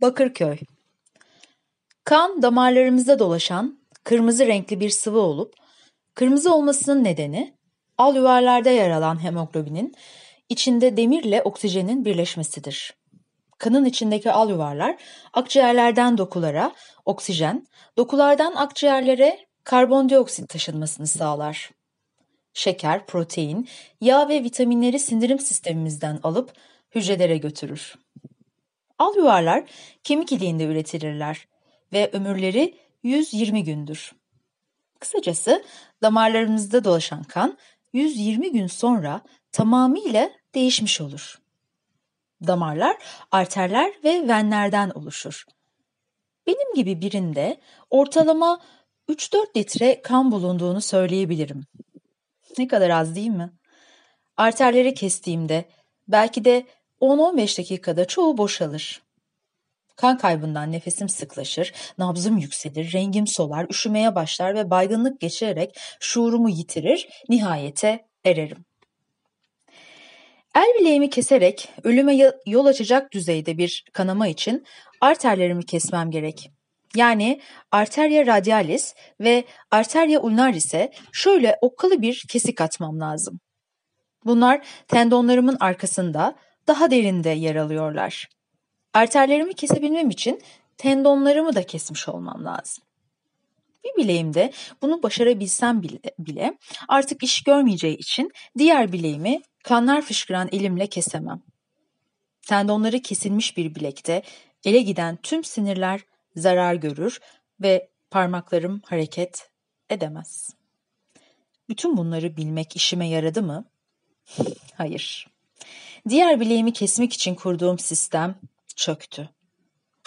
Bakırköy Kan damarlarımızda dolaşan kırmızı renkli bir sıvı olup kırmızı olmasının nedeni al yuvarlarda yer alan hemoglobinin içinde demirle oksijenin birleşmesidir. Kanın içindeki al yuvarlar akciğerlerden dokulara oksijen, dokulardan akciğerlere karbondioksit taşınmasını sağlar. Şeker, protein, yağ ve vitaminleri sindirim sistemimizden alıp hücrelere götürür. Al yuvarlar kemik iliğinde üretilirler ve ömürleri 120 gündür. Kısacası damarlarımızda dolaşan kan 120 gün sonra tamamıyla değişmiş olur. Damarlar arterler ve venlerden oluşur. Benim gibi birinde ortalama 3-4 litre kan bulunduğunu söyleyebilirim. Ne kadar az değil mi? Arterleri kestiğimde belki de 10-15 dakikada çoğu boşalır. Kan kaybından nefesim sıklaşır, nabzım yükselir, rengim solar, üşümeye başlar ve baygınlık geçirerek şuurumu yitirir, nihayete ererim. El bileğimi keserek ölüme yol açacak düzeyde bir kanama için arterlerimi kesmem gerek. Yani arteria radialis ve arteria ulnaris'e şöyle okkalı bir kesik atmam lazım. Bunlar tendonlarımın arkasında daha derinde yer alıyorlar. Arterlerimi kesebilmem için tendonlarımı da kesmiş olmam lazım. Bir bileğimde bunu başarabilsem bile, artık iş görmeyeceği için diğer bileğimi kanlar fışkıran elimle kesemem. Tendonları kesilmiş bir bilekte ele giden tüm sinirler zarar görür ve parmaklarım hareket edemez. Bütün bunları bilmek işime yaradı mı? Hayır. Diğer bileğimi kesmek için kurduğum sistem çöktü.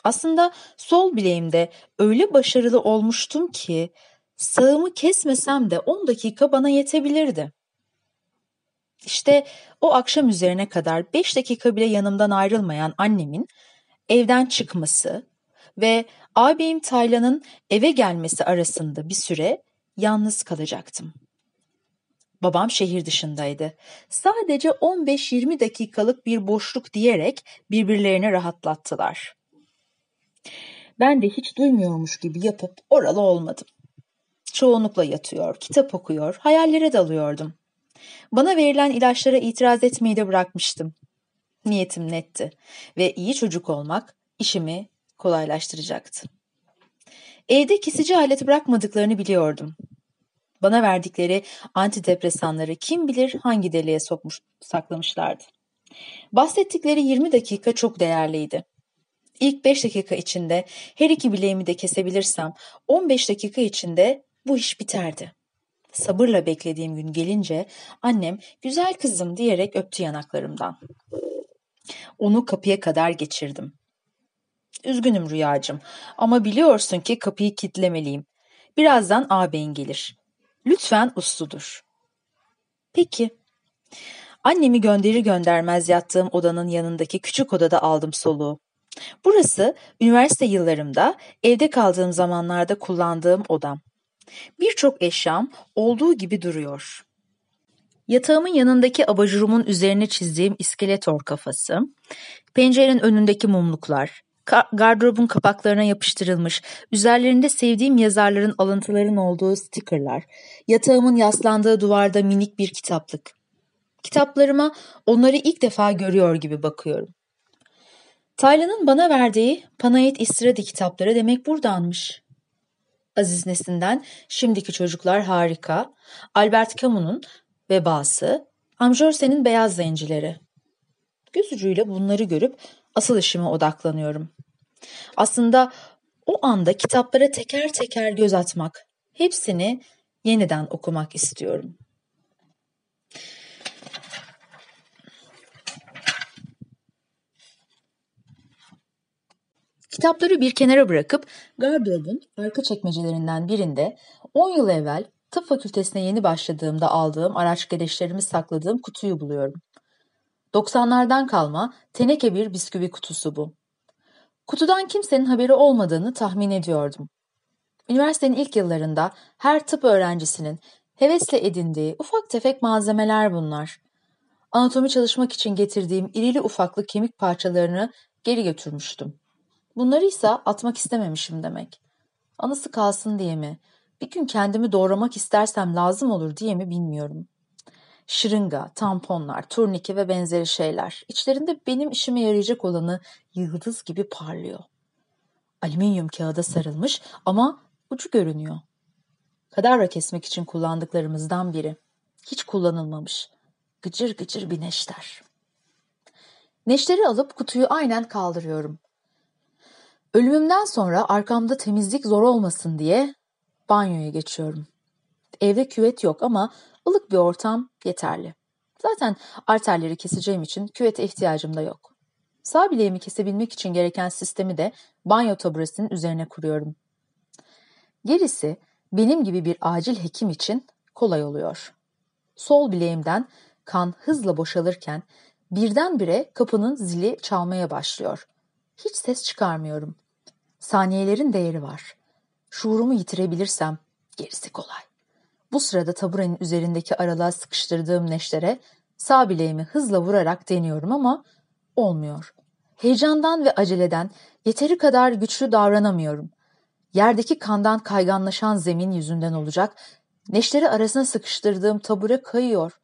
Aslında sol bileğimde öyle başarılı olmuştum ki sağımı kesmesem de 10 dakika bana yetebilirdi. İşte o akşam üzerine kadar 5 dakika bile yanımdan ayrılmayan annemin evden çıkması ve ağabeyim Taylan'ın eve gelmesi arasında bir süre yalnız kalacaktım. Babam şehir dışındaydı. Sadece 15-20 dakikalık bir boşluk diyerek birbirlerini rahatlattılar. Ben de hiç duymuyormuş gibi yapıp oralı olmadım. Çoğunlukla yatıyor, kitap okuyor, hayallere dalıyordum. Bana verilen ilaçlara itiraz etmeyi de bırakmıştım. Niyetim netti ve iyi çocuk olmak işimi kolaylaştıracaktı. Evde kesici alet bırakmadıklarını biliyordum. Bana verdikleri antidepresanları kim bilir hangi deliğe sokmuş, saklamışlardı. Bahsettikleri 20 dakika çok değerliydi. İlk 5 dakika içinde her iki bileğimi de kesebilirsem 15 dakika içinde bu iş biterdi. Sabırla beklediğim gün gelince annem güzel kızım diyerek öptü yanaklarımdan. Onu kapıya kadar geçirdim. Üzgünüm Rüyacığım ama biliyorsun ki kapıyı kitlemeliyim. Birazdan ağabeyin gelir. Lütfen usludur. Peki. Annemi gönderir göndermez yattığım odanın yanındaki küçük odada aldım soluğu. Burası üniversite yıllarımda evde kaldığım zamanlarda kullandığım odam. Birçok eşyam olduğu gibi duruyor. Yatağımın yanındaki abajurumun üzerine çizdiğim iskeletor kafası, pencerenin önündeki mumluklar, gardırobun kapaklarına yapıştırılmış, üzerlerinde sevdiğim yazarların alıntıların olduğu stikerler, yatağımın yaslandığı duvarda minik bir kitaplık. Kitaplarıma onları ilk defa görüyor gibi bakıyorum. Taylan'ın bana verdiği Panayit İstiradi kitapları demek buradanmış. Aziz Nesin'den Şimdiki Çocuklar Harika, Albert Camus'un Vebası, Amjorsen'in Beyaz Zencileri. Göz ucuyla bunları görüp asıl işime odaklanıyorum. Aslında o anda kitaplara teker teker göz atmak, hepsini yeniden okumak istiyorum. Kitapları bir kenara bırakıp gardırobun arka çekmecelerinden birinde 10 yıl evvel tıp fakültesine yeni başladığımda aldığım araç gereçlerimi sakladığım kutuyu buluyorum. 90'lardan kalma teneke bir bisküvi kutusu bu. Kutudan kimsenin haberi olmadığını tahmin ediyordum. Üniversitenin ilk yıllarında her tıp öğrencisinin hevesle edindiği ufak tefek malzemeler bunlar. Anatomi çalışmak için getirdiğim irili ufaklı kemik parçalarını geri götürmüştüm. Bunları ise atmak istememişim demek. Anısı kalsın diye mi, bir gün kendimi doğramak istersem lazım olur diye mi bilmiyorum. Şırınga, tamponlar, turnike ve benzeri şeyler. İçlerinde benim işime yarayacak olanı yıldız gibi parlıyor. Alüminyum kağıda sarılmış ama ucu görünüyor. Kadavra kesmek için kullandıklarımızdan biri. Hiç kullanılmamış. Gıcır gıcır bir neşter. Neşteri alıp kutuyu aynen kaldırıyorum. Ölümümden sonra arkamda temizlik zor olmasın diye banyoya geçiyorum. Evde küvet yok ama ılık bir ortam yeterli. Zaten arterleri keseceğim için küvete ihtiyacım da yok. Sağ bileğimi kesebilmek için gereken sistemi de banyo taburesinin üzerine kuruyorum. Gerisi benim gibi bir acil hekim için kolay oluyor. Sol bileğimden kan hızla boşalırken birdenbire kapının zili çalmaya başlıyor. Hiç ses çıkarmıyorum. Saniyelerin değeri var. Şuurumu yitirebilirsem gerisi kolay. Bu sırada taburenin üzerindeki aralığa sıkıştırdığım neştere sağ bileğimi hızla vurarak deniyorum ama olmuyor. Heyecandan ve aceleden yeteri kadar güçlü davranamıyorum. Yerdeki kandan kayganlaşan zemin yüzünden olacak, neşteri arasına sıkıştırdığım tabure kayıyor.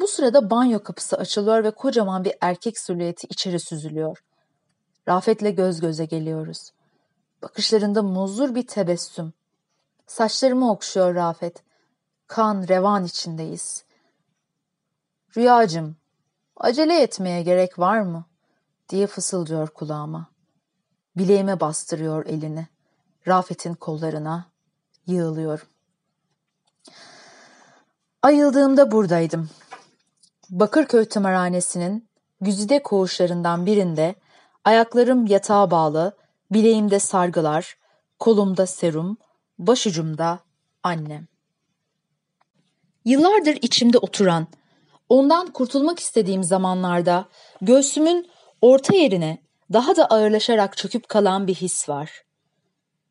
Bu sırada banyo kapısı açılıyor ve kocaman bir erkek silüeti içeri süzülüyor. Rafet'le göz göze geliyoruz. Bakışlarında muzur bir tebessüm. Saçlarımı okşuyor Rafet. Kan, revan içindeyiz. Rüyacım, acele etmeye gerek var mı? diye fısıldıyor kulağıma. Bileğime bastırıyor elini. Rafet'in kollarına yığılıyorum. Ayıldığımda buradaydım. Bakırköy tımarhanesinin güzide koğuşlarından birinde ayaklarım yatağa bağlı, bileğimde sargılar, kolumda serum, başucumda annem. Yıllardır içimde oturan, ondan kurtulmak istediğim zamanlarda göğsümün orta yerine daha da ağırlaşarak çöküp kalan bir his var.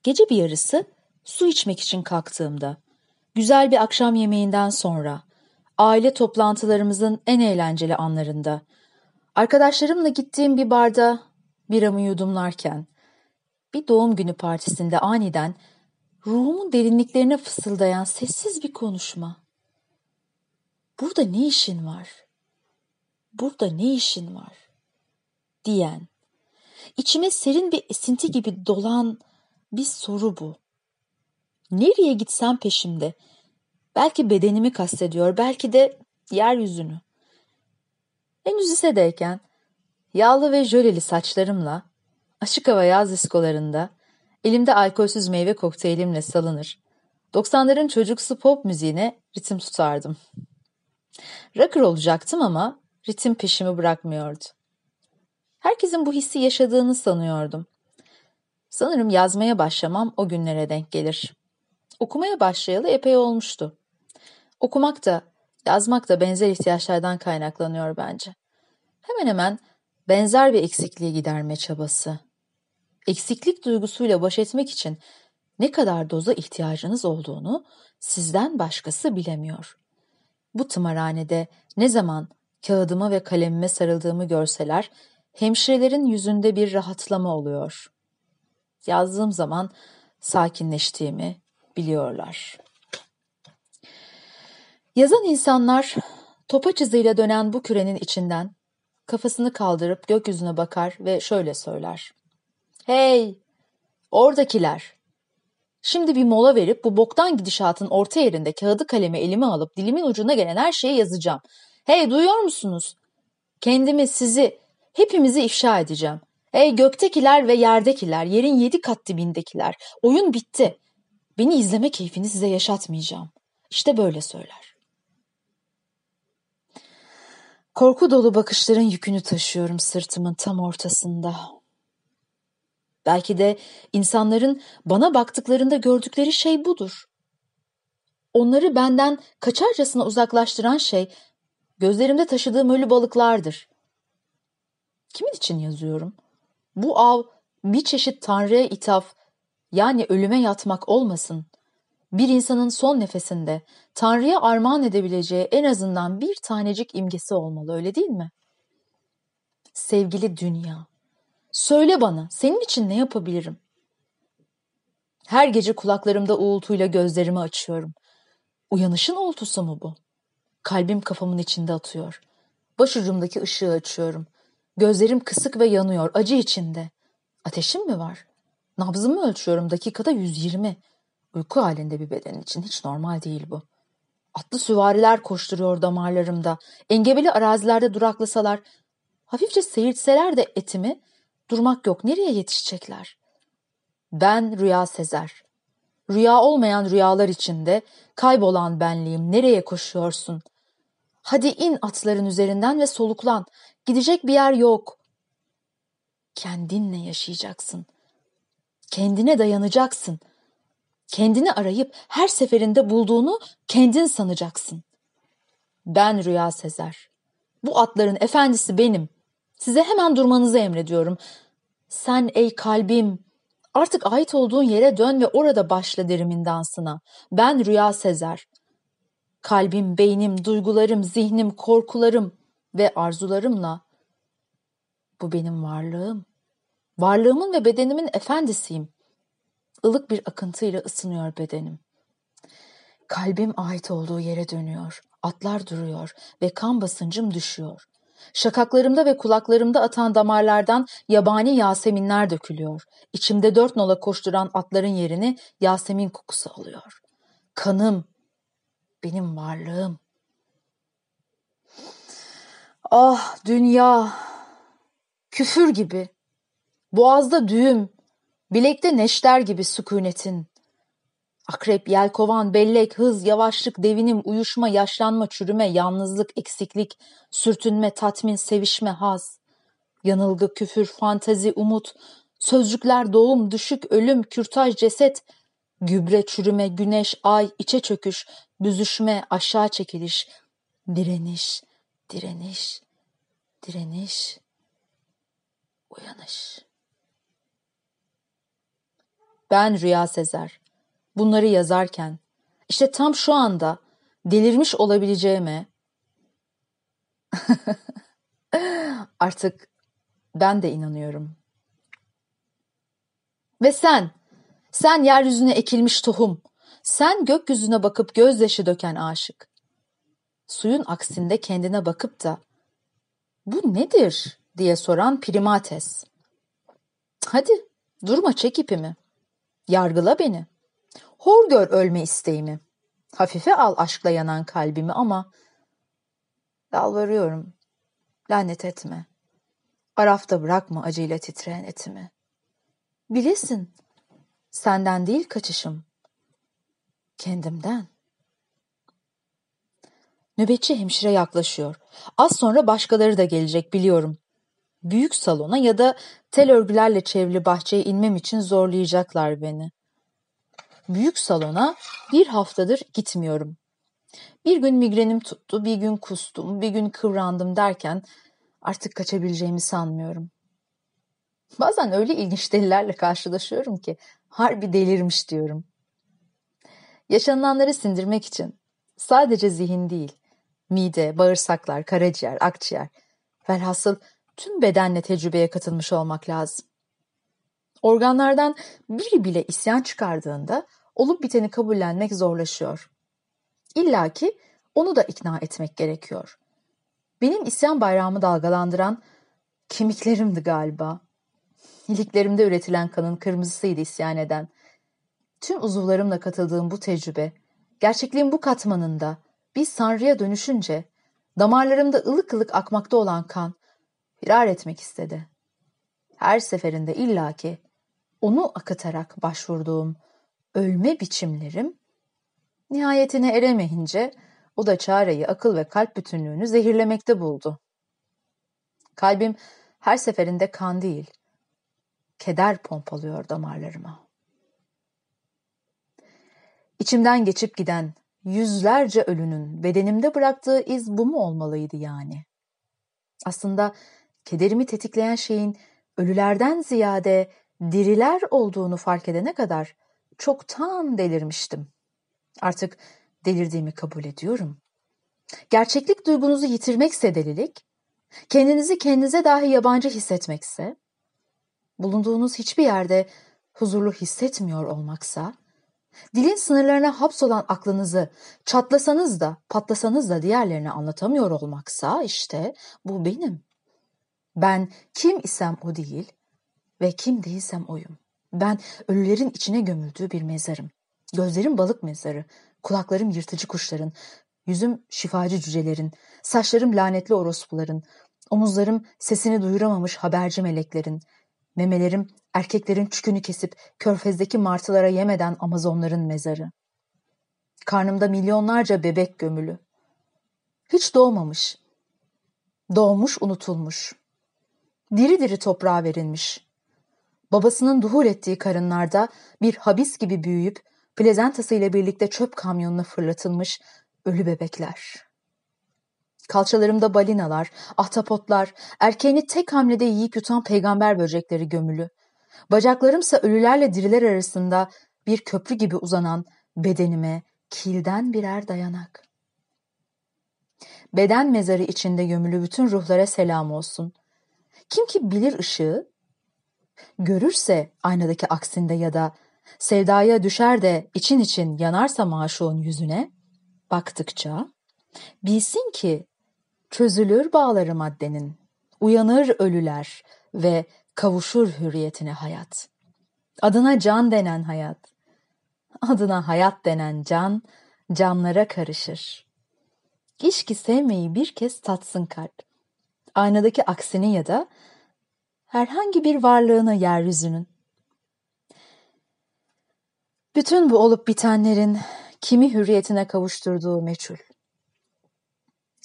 Gece bir yarısı su içmek için kalktığımda, güzel bir akşam yemeğinden sonra, aile toplantılarımızın en eğlenceli anlarında, arkadaşlarımla gittiğim bir barda biramı yudumlarken, bir doğum günü partisinde aniden ruhumun derinliklerine fısıldayan sessiz bir konuşma. Burada ne işin var? Burada ne işin var? Diyen, içime serin bir esinti gibi dolan bir soru bu. Nereye gitsem peşimde. Belki bedenimi kastediyor, belki de yeryüzünü. Henüz lisedeyken yağlı ve jöleli saçlarımla açık hava yaz diskolarında elimde alkolsüz meyve kokteylimle salınır. 90'ların çocuksu pop müziğine ritim tutardım. Rocker olacaktım ama ritim peşimi bırakmıyordu. Herkesin bu hissi yaşadığını sanıyordum. Sanırım yazmaya başlamam o günlere denk gelir. Okumaya başlayalı epey olmuştu. Okumak da, yazmak da benzer ihtiyaçlardan kaynaklanıyor bence. Hemen hemen benzer bir eksikliği giderme çabası. Eksiklik duygusuyla baş etmek için ne kadar doza ihtiyacınız olduğunu sizden başkası bilemiyor. Bu tımarhanede ne zaman kağıdıma ve kalemime sarıldığımı görseler, hemşirelerin yüzünde bir rahatlama oluyor. Yazdığım zaman sakinleştiğimi biliyorlar. Yazan insanlar topaç hızıyla dönen bu kürenin içinden kafasını kaldırıp gökyüzüne bakar ve şöyle söyler. Hey! Oradakiler! Şimdi bir mola verip bu boktan gidişatın orta yerinde kağıdı kalemi elime alıp dilimin ucuna gelen her şeyi yazacağım. Hey duyuyor musunuz? Kendimi, sizi, hepimizi ifşa edeceğim. Hey göktekiler ve yerdekiler, yerin yedi kat dibindekiler. Oyun bitti. Beni izleme keyfini size yaşatmayacağım. İşte böyle söyler. Korku dolu bakışların yükünü taşıyorum sırtımın tam ortasında. Belki de insanların bana baktıklarında gördükleri şey budur. Onları benden kaçarcasına uzaklaştıran şey gözlerimde taşıdığım ölü balıklardır. Kimin için yazıyorum? Bu av bir çeşit tanrıya ithaf yani ölüme yatmak olmasın. Bir insanın son nefesinde tanrıya armağan edebileceği en azından bir tanecik imgesi olmalı öyle değil mi? Sevgili dünya, Söyle bana, senin için ne yapabilirim? Her gece kulaklarımda uğultuyla gözlerimi açıyorum. Uyanışın uğultusu mu bu? Kalbim kafamın içinde atıyor. Başucumdaki ışığı açıyorum. Gözlerim kısık ve yanıyor, acı içinde. Ateşim mi var? Nabzımı ölçüyorum, dakikada 120. Uyku halinde bir beden için hiç normal değil bu. Atlı süvariler koşturuyor damarlarımda. Engebeli arazilerde duraklasalar, hafifçe seyirtseler de etimi, durmak yok, nereye yetişecekler? Ben Rüya Sezer. Rüya olmayan rüyalar içinde, kaybolan benliğim, nereye koşuyorsun? Hadi in atların üzerinden ve soluklan. Gidecek bir yer yok. Kendinle yaşayacaksın. Kendine dayanacaksın. Kendini arayıp her seferinde bulduğunu kendin sanacaksın. Ben Rüya Sezer. Bu atların efendisi benim. Size hemen durmanızı emrediyorum. Sen ey kalbim, artık ait olduğun yere dön ve orada başla derimin dansına. Ben Rüya Sezer. Kalbim, beynim, duygularım, zihnim, korkularım ve arzularımla bu benim varlığım. Varlığımın ve bedenimin efendisiyim. Ilık bir akıntıyla ısınıyor bedenim. Kalbim ait olduğu yere dönüyor. Atlar duruyor ve kan basıncım düşüyor. Şakaklarımda ve kulaklarımda atan damarlardan yabani yaseminler dökülüyor. İçimde dört nola koşturan atların yerini yasemin kokusu alıyor. Kanım, benim varlığım. Ah dünya, küfür gibi, boğazda düğüm, bilekte neşter gibi sükunetin. Akrep, yelkovan, bellek, hız, yavaşlık, devinim, uyuşma, yaşlanma, çürüme, yalnızlık, eksiklik, sürtünme, tatmin, sevişme, haz. Yanılgı, küfür, fantazi, umut, sözcükler, doğum, düşük, ölüm, kürtaj, ceset, gübre, çürüme, güneş, ay, içe çöküş, büzüşme, aşağı çekiliş, direniş, direniş, direniş, uyanış. Ben Rüya Sezer. Bunları yazarken işte tam şu anda delirmiş olabileceğime artık ben de inanıyorum. Ve sen, sen yeryüzüne ekilmiş tohum, sen gökyüzüne bakıp gözyaşı döken aşık. Suyun aksinde kendine bakıp da bu nedir diye soran primates. Hadi durma çek ipimi. Yargıla beni. Hor gör ölme isteğimi. Hafife al aşkla yanan kalbimi ama yalvarıyorum. Lanet etme. Arafta bırakma acıyla titreyen etimi. Bilesin, senden değil kaçışım, kendimden. Nöbetçi hemşire yaklaşıyor. Az sonra başkaları da gelecek biliyorum. Büyük salona ya da tel örgülerle çevrili bahçeye inmem için zorlayacaklar beni. Büyük salona bir haftadır gitmiyorum. Bir gün migrenim tuttu, bir gün kustum, bir gün kıvrandım derken artık kaçabileceğimi sanmıyorum. Bazen öyle ilginç delilerle karşılaşıyorum ki harbi delirmiş diyorum. Yaşanılanları sindirmek için sadece zihin değil, mide, bağırsaklar, karaciğer, akciğer, velhasıl tüm bedenle tecrübeye katılmış olmak lazım. Organlardan biri bile isyan çıkardığında olup biteni kabullenmek zorlaşıyor. İlla ki onu da ikna etmek gerekiyor. Benim isyan bayrağımı dalgalandıran kemiklerimdi galiba. İliklerimde üretilen kanın kırmızısıydı isyan eden. Tüm uzuvlarımla katıldığım bu tecrübe, gerçekliğin bu katmanında bir sanrıya dönüşünce damarlarımda ılık ılık akmakta olan kan firar etmek istedi. Her seferinde illaki onu akıtarak başvurduğum ölme biçimlerim nihayetine eremeyince o da çareyi akıl ve kalp bütünlüğünü zehirlemekte buldu. Kalbim her seferinde kan değil, keder pompalıyor damarlarıma. İçimden geçip giden yüzlerce ölünün bedenimde bıraktığı iz bu mu olmalıydı yani? Aslında kederimi tetikleyen şeyin ölülerden ziyade diriler olduğunu fark edene kadar çoktan delirmiştim. Artık delirdiğimi kabul ediyorum. Gerçeklik duygunuzu yitirmekse delilik, kendinizi kendinize dahi yabancı hissetmekse, bulunduğunuz hiçbir yerde huzurlu hissetmiyor olmaksa, dilin sınırlarına hapsolan aklınızı çatlasanız da patlasanız da diğerlerine anlatamıyor olmaksa işte bu benim. Ben kim isem o değil ve kim değilsem oyum. Ben ölülerin içine gömüldüğü bir mezarım. Gözlerim balık mezarı, kulaklarım yırtıcı kuşların, yüzüm şifacı cücelerin, saçlarım lanetli orospuların, omuzlarım sesini duyuramamış haberci meleklerin, memelerim erkeklerin çükünü kesip körfezdeki martılara yemeden Amazonların mezarı. Karnımda milyonlarca bebek gömülü. Hiç doğmamış. Doğmuş unutulmuş. Diri diri toprağa verilmiş. Babasının duhul ettiği karınlarda bir habis gibi büyüyüp plezentası ile birlikte çöp kamyonuna fırlatılmış ölü bebekler. Kalçalarımda balinalar, ahtapotlar, erkeğini tek hamlede yiyip yutan peygamber böcekleri gömülü. Bacaklarımsa ölülerle diriler arasında bir köprü gibi uzanan bedenime kilden birer dayanak. Beden mezarı içinde gömülü bütün ruhlara selam olsun. Kim ki bilir ışığı, görürse aynadaki aksinde ya da sevdaya düşer de için için yanarsa maşuğun yüzüne, baktıkça, bilsin ki çözülür bağları maddenin, uyanır ölüler ve kavuşur hürriyetine hayat. Adına can denen hayat, adına hayat denen can, canlara karışır. İşki sevmeyi bir kez tatsın kalp. Aynadaki aksini ya da herhangi bir varlığını yeryüzünün. Bütün bu olup bitenlerin kimi hürriyetine kavuşturduğu meçhul.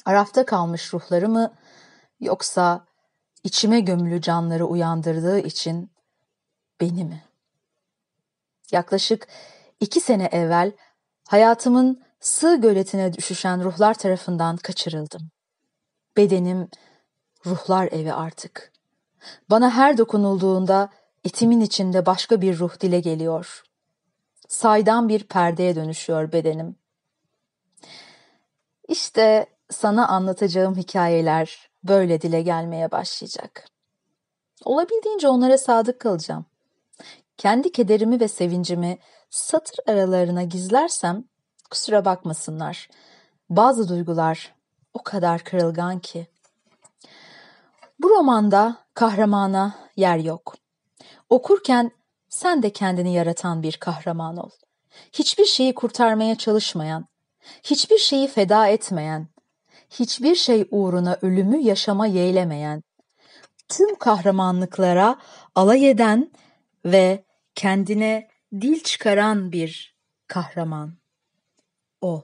Arafta kalmış ruhları mı yoksa içime gömülü canları uyandırdığı için beni mi? Yaklaşık iki sene evvel hayatımın sığ göletine düşüşen ruhlar tarafından kaçırıldım. Bedenim ruhlar evi artık. Bana her dokunulduğunda etimin içinde başka bir ruh dile geliyor. Saydan bir perdeye dönüşüyor bedenim. İşte sana anlatacağım hikayeler böyle dile gelmeye başlayacak. Olabildiğince onlara sadık kalacağım. Kendi kederimi ve sevincimi satır aralarına gizlersem kusura bakmasınlar. Bazı duygular o kadar kırılgan ki. Bu romanda kahramana yer yok. Okurken sen de kendini yaratan bir kahraman ol. Hiçbir şeyi kurtarmaya çalışmayan, hiçbir şeyi feda etmeyen, hiçbir şey uğruna ölümü yaşama yeğlemeyen, tüm kahramanlıklara alay eden ve kendine dil çıkaran bir kahraman ol.